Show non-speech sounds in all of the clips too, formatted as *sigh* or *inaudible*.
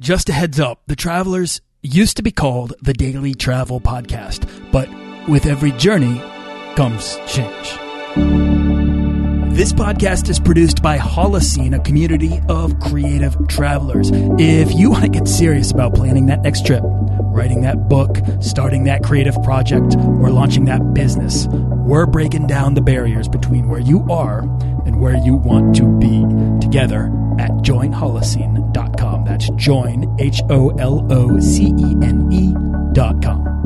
Just a heads up The Travelers used to be called the Daily Travel Podcast, but with every journey comes change. This podcast is produced by Holocene, a community of creative travelers. If you want to get serious about planning that next trip, writing that book, starting that creative project, or launching that business, we're breaking down the barriers between where you are and where you want to be together at joinholocene.com. That's join, H O L O C E N E.com.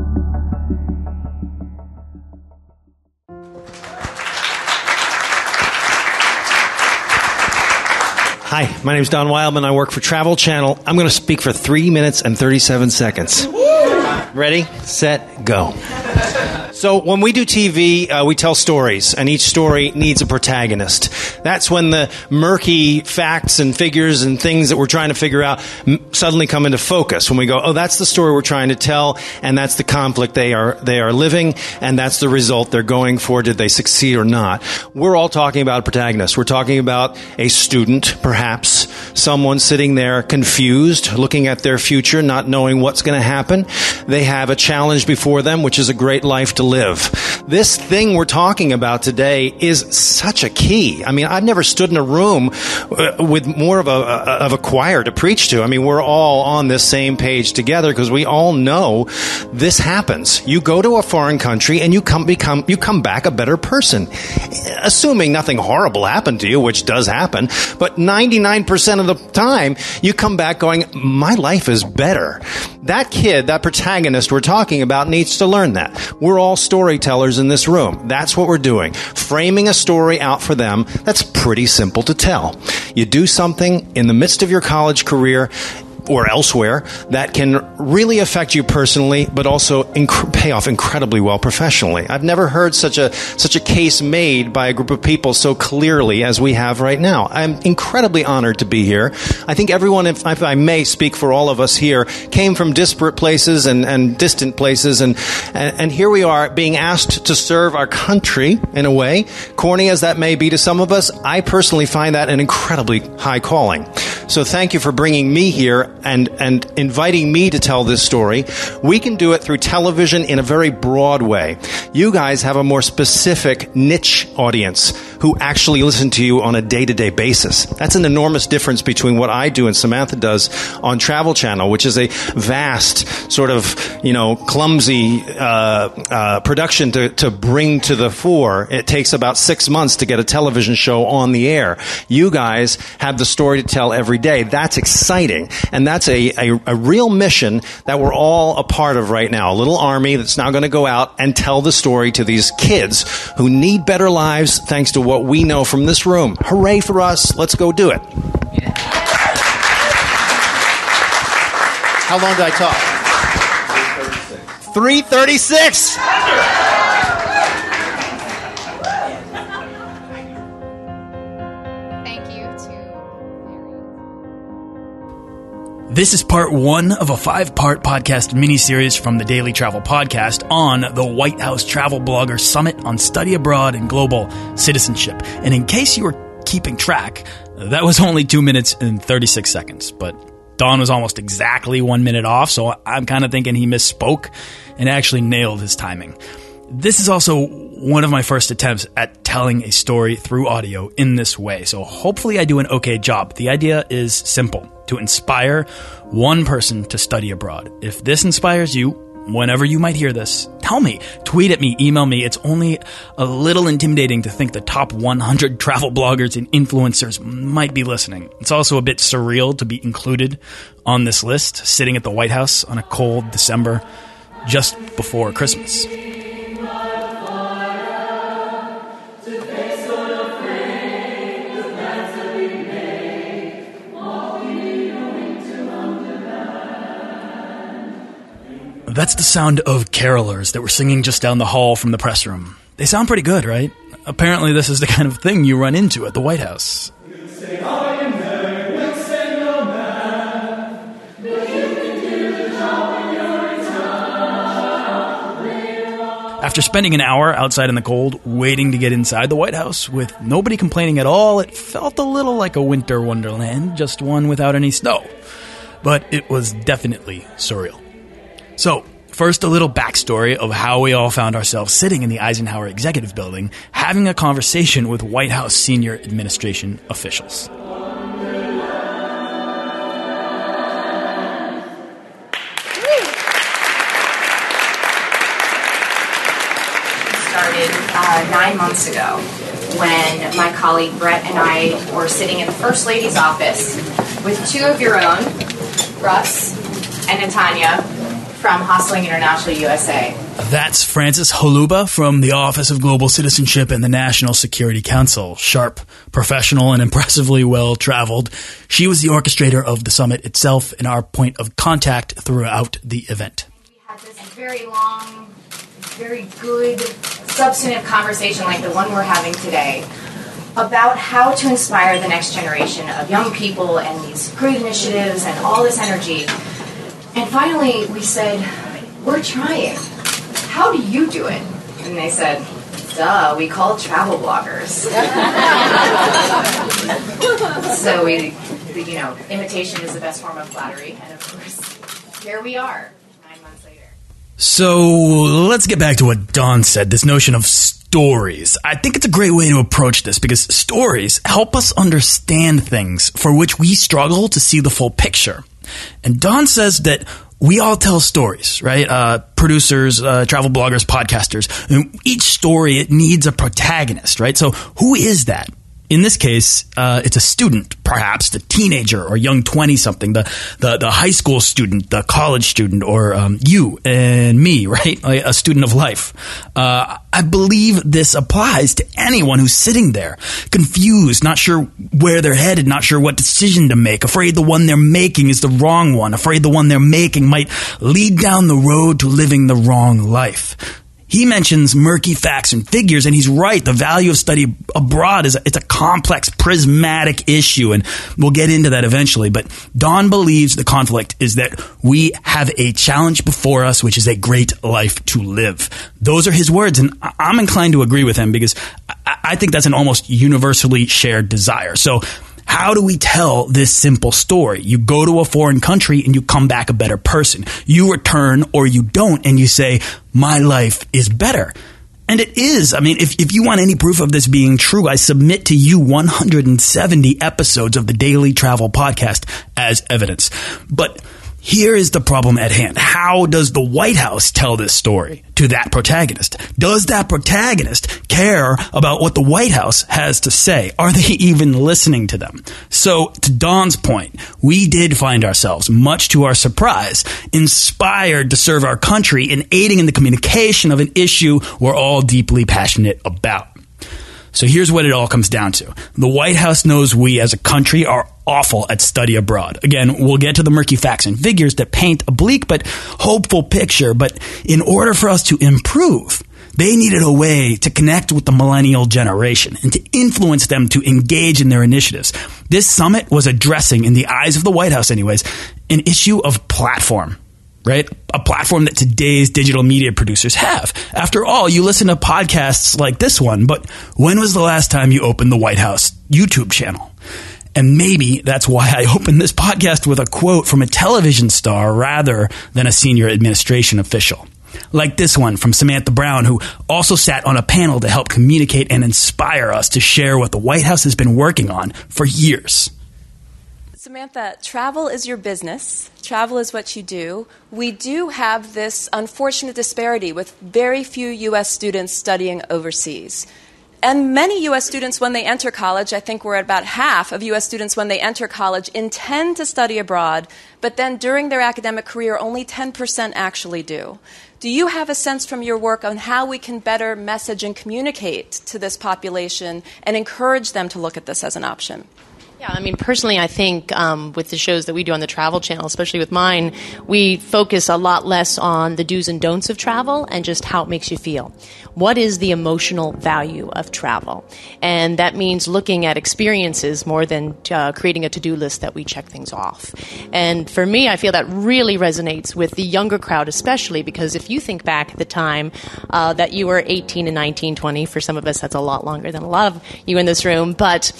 Hi, my name is Don Wildman. I work for Travel Channel. I'm going to speak for three minutes and 37 seconds. Ready, set, go. So when we do TV, uh, we tell stories, and each story needs a protagonist. That's when the murky facts and figures and things that we're trying to figure out m- suddenly come into focus. When we go, oh, that's the story we're trying to tell, and that's the conflict they are they are living, and that's the result they're going for. Did they succeed or not? We're all talking about a protagonist. We're talking about a student, perhaps someone sitting there confused, looking at their future, not knowing what's going to happen. They have a challenge before them, which is a great life to live. This thing we're talking about today is such a key. I mean, I've never stood in a room uh, with more of a, of a choir to preach to. I mean, we're all on this same page together because we all know this happens. You go to a foreign country and you come become you come back a better person, assuming nothing horrible happened to you, which does happen. But 99% of the time, you come back going, "My life is better." That kid, that protagonist we're talking about, needs to learn that. We're all storytellers in this room. That's what we're doing. Framing a story out for them that's pretty simple to tell. You do something in the midst of your college career or elsewhere that can really affect you personally, but also inc- pay off incredibly well professionally. I've never heard such a such a case made by a group of people so clearly as we have right now. I'm incredibly honored to be here. I think everyone, if, if I may speak for all of us here, came from disparate places and, and distant places, and, and and here we are being asked to serve our country in a way, corny as that may be to some of us. I personally find that an incredibly high calling. So thank you for bringing me here and, and inviting me to tell this story. We can do it through television in a very broad way. You guys have a more specific niche audience who actually listen to you on a day to day basis. That's an enormous difference between what I do and Samantha does on Travel Channel, which is a vast sort of, you know, clumsy uh, uh, production to, to bring to the fore. It takes about six months to get a television show on the air. You guys have the story to tell every day. That's exciting. And that's a, a, a real mission that we're all a part of right now. A little army that's now going to go out and tell the story to these kids who need better lives thanks to what we know from this room. Hooray for us. Let's go do it. How long did I talk? 336. 336. This is part one of a five part podcast miniseries from the Daily Travel Podcast on the White House Travel Blogger Summit on Study Abroad and Global Citizenship. And in case you were keeping track, that was *laughs* only two minutes and 36 seconds, but Don was almost exactly one minute off, so I'm kind of thinking he misspoke and actually nailed his timing. This is also one of my first attempts at telling a story through audio in this way, so hopefully I do an okay job. The idea is simple to inspire one person to study abroad. If this inspires you, whenever you might hear this, tell me, tweet at me, email me. It's only a little intimidating to think the top 100 travel bloggers and influencers might be listening. It's also a bit surreal to be included on this list, sitting at the White House on a cold December just before Christmas. That's the sound of carolers that were singing just down the hall from the press room. They sound pretty good, right? Apparently, this is the kind of thing you run into at the White House. After spending an hour outside in the cold, waiting to get inside the White House with nobody complaining at all, it felt a little like a winter wonderland, just one without any snow. but it was definitely surreal. So, First, a little backstory of how we all found ourselves sitting in the Eisenhower Executive Building having a conversation with White House senior administration officials. started uh, nine months ago when my colleague Brett and I were sitting in the First Lady's office with two of your own, Russ and Natanya, from Hostelling International USA. That's Frances Holuba from the Office of Global Citizenship and the National Security Council. Sharp, professional, and *laughs* impressively well traveled. She was the orchestrator of the summit itself and our point of contact throughout the event. We had this very long, very good, substantive conversation like the one we're having today about how to inspire the next generation of young people and these great initiatives and all this energy. And finally, we said, We're trying. How do you do it? And they said, Duh, we call travel bloggers. *laughs* so we, you know, imitation is the best form of flattery. And of course, here we are, nine months later. So let's get back to what Don said this notion of stories. I think it's a great way to approach this because stories help us understand things for which we struggle to see the full picture. And Don says that we all tell stories, right? Uh, producers, uh, travel bloggers, podcasters. And each story, it needs a protagonist, right? So who is that? In this case, uh, it's a student, perhaps the teenager or young twenty something, the, the the high school student, the college student, or um, you and me, *laughs* right? A student of life. Uh, I believe this applies to anyone who's sitting there, confused, not sure where they're headed, not sure what decision to make, afraid the one they're making is the wrong one, afraid the one they're making might lead down the road to living the wrong life. He mentions murky facts and figures, and he's right. The value of study abroad is a, it's a complex, prismatic issue, and we'll get into that eventually. But Don believes the conflict is that we have a challenge before us, which is a great life to live. Those are his words, and I'm inclined to agree with him because I think that's an almost universally shared desire. So how do we tell this simple story? You go to a foreign country and you come back a better person. You return or you don't and you say, my life is better. And it is. I mean, if, if you want any proof of this being true, I submit to you 170 episodes of the Daily Travel Podcast as evidence. But here is the problem at hand. How does the White House tell this story to that protagonist? Does that protagonist care about what the White House has to say? Are they *laughs* even listening to them? So, to Don's point, we did find ourselves, much to our surprise, inspired to serve our country in aiding in the communication of an issue we're all deeply passionate about. So here's what it all comes down to. The White House knows we as a country are awful at study abroad. Again, we'll get to the murky facts and figures that paint a bleak but hopeful picture. But in order for us to improve, they needed a way to connect with the millennial generation and to influence them to engage in their initiatives. This summit was addressing, in the eyes of the White House anyways, an issue of platform right? A platform that today's digital media producers have. After all, you listen to podcasts like this one, but when was the last time you opened the White House YouTube channel? And maybe that's why I opened this podcast with a quote from a television star rather than a senior administration official. Like this one from Samantha Brown, who also sat on a panel to help communicate and inspire us to share what the White House has been working on for years. Samantha, travel is your business. Travel is what you do. We do have this unfortunate disparity with very few U.S. students studying overseas. And many U.S. students, when they enter college, I think we're at about half of U.S. students when they enter college, intend to study abroad, but then during their academic career, only 10% actually do. Do you have a sense from your work on how we can better message and communicate to this population and encourage them to look at this as an option? Yeah, I mean, personally, I think um, with the shows that we do on the Travel Channel, especially with mine, we focus a lot less on the do's and don'ts of travel and just how it makes you feel. What is the emotional value of travel? And that means looking at experiences more than uh, creating a to do list that we check things off. And for me, I feel that really resonates with the younger crowd, especially because if you think back at the time uh, that you were 18 and 19, 20, for some of us, that's a lot longer than a lot of you in this room, but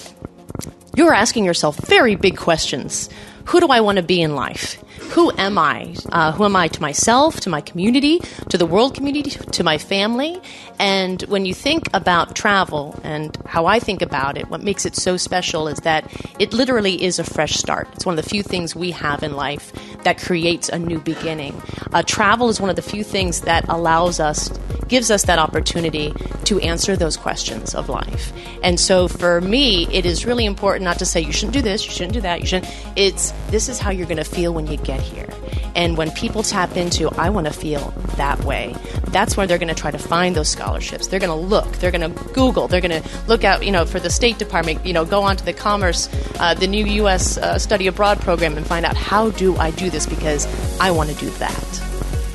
you're asking yourself very big questions. who do I want to be in life? Who am I? Uh, who am I to myself, to my community, to the world community, to my family? And when you think about travel and how I think about it, what makes it so special is that it literally is a fresh start. It's one of the few things we have in life that creates a new beginning. Uh, travel is one of the few things that allows us, gives us that opportunity to answer those questions of life. And so for me, it is really important not to say you shouldn't do this, you shouldn't do that, you shouldn't. It's this is how you're going to feel when you get here. And when people tap into, I want to feel that way, that's where they're going to try to find those scholarships. They're going to look, they're going to Google, they're going to look out, you know, for the State Department, you know, go onto the Commerce, uh, the new U.S. Uh, Study Abroad program and find out how do I do this because I want to do that.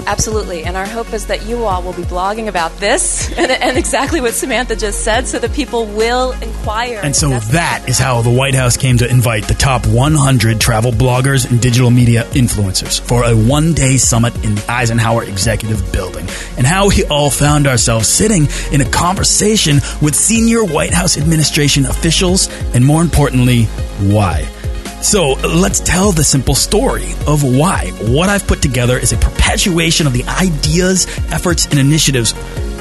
Absolutely. And our hope is that you all will be blogging about this *laughs* and, and, exactly what Samantha just said so that people will inquire. And so that is how the White House came to invite the top 100 travel bloggers and digital media influencers for a one day summit in the Eisenhower Executive Building. And how we all found ourselves sitting in a conversation with senior White House administration officials and more importantly, why. So let's tell the simple story of why. What I've put together is a perpetuation of the ideas, efforts, and initiatives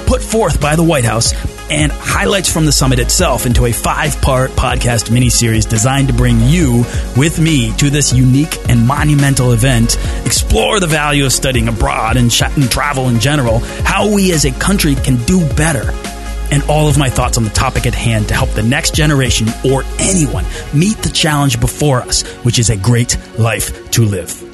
put forth by the White House and highlights from the summit itself into a five part podcast miniseries designed to bring you with me to this unique and monumental event, explore the value of studying abroad and, and travel in general, how we as a country can do better and all of my thoughts on the topic at hand to help the next generation or anyone meet the challenge before us, which is a great life to live.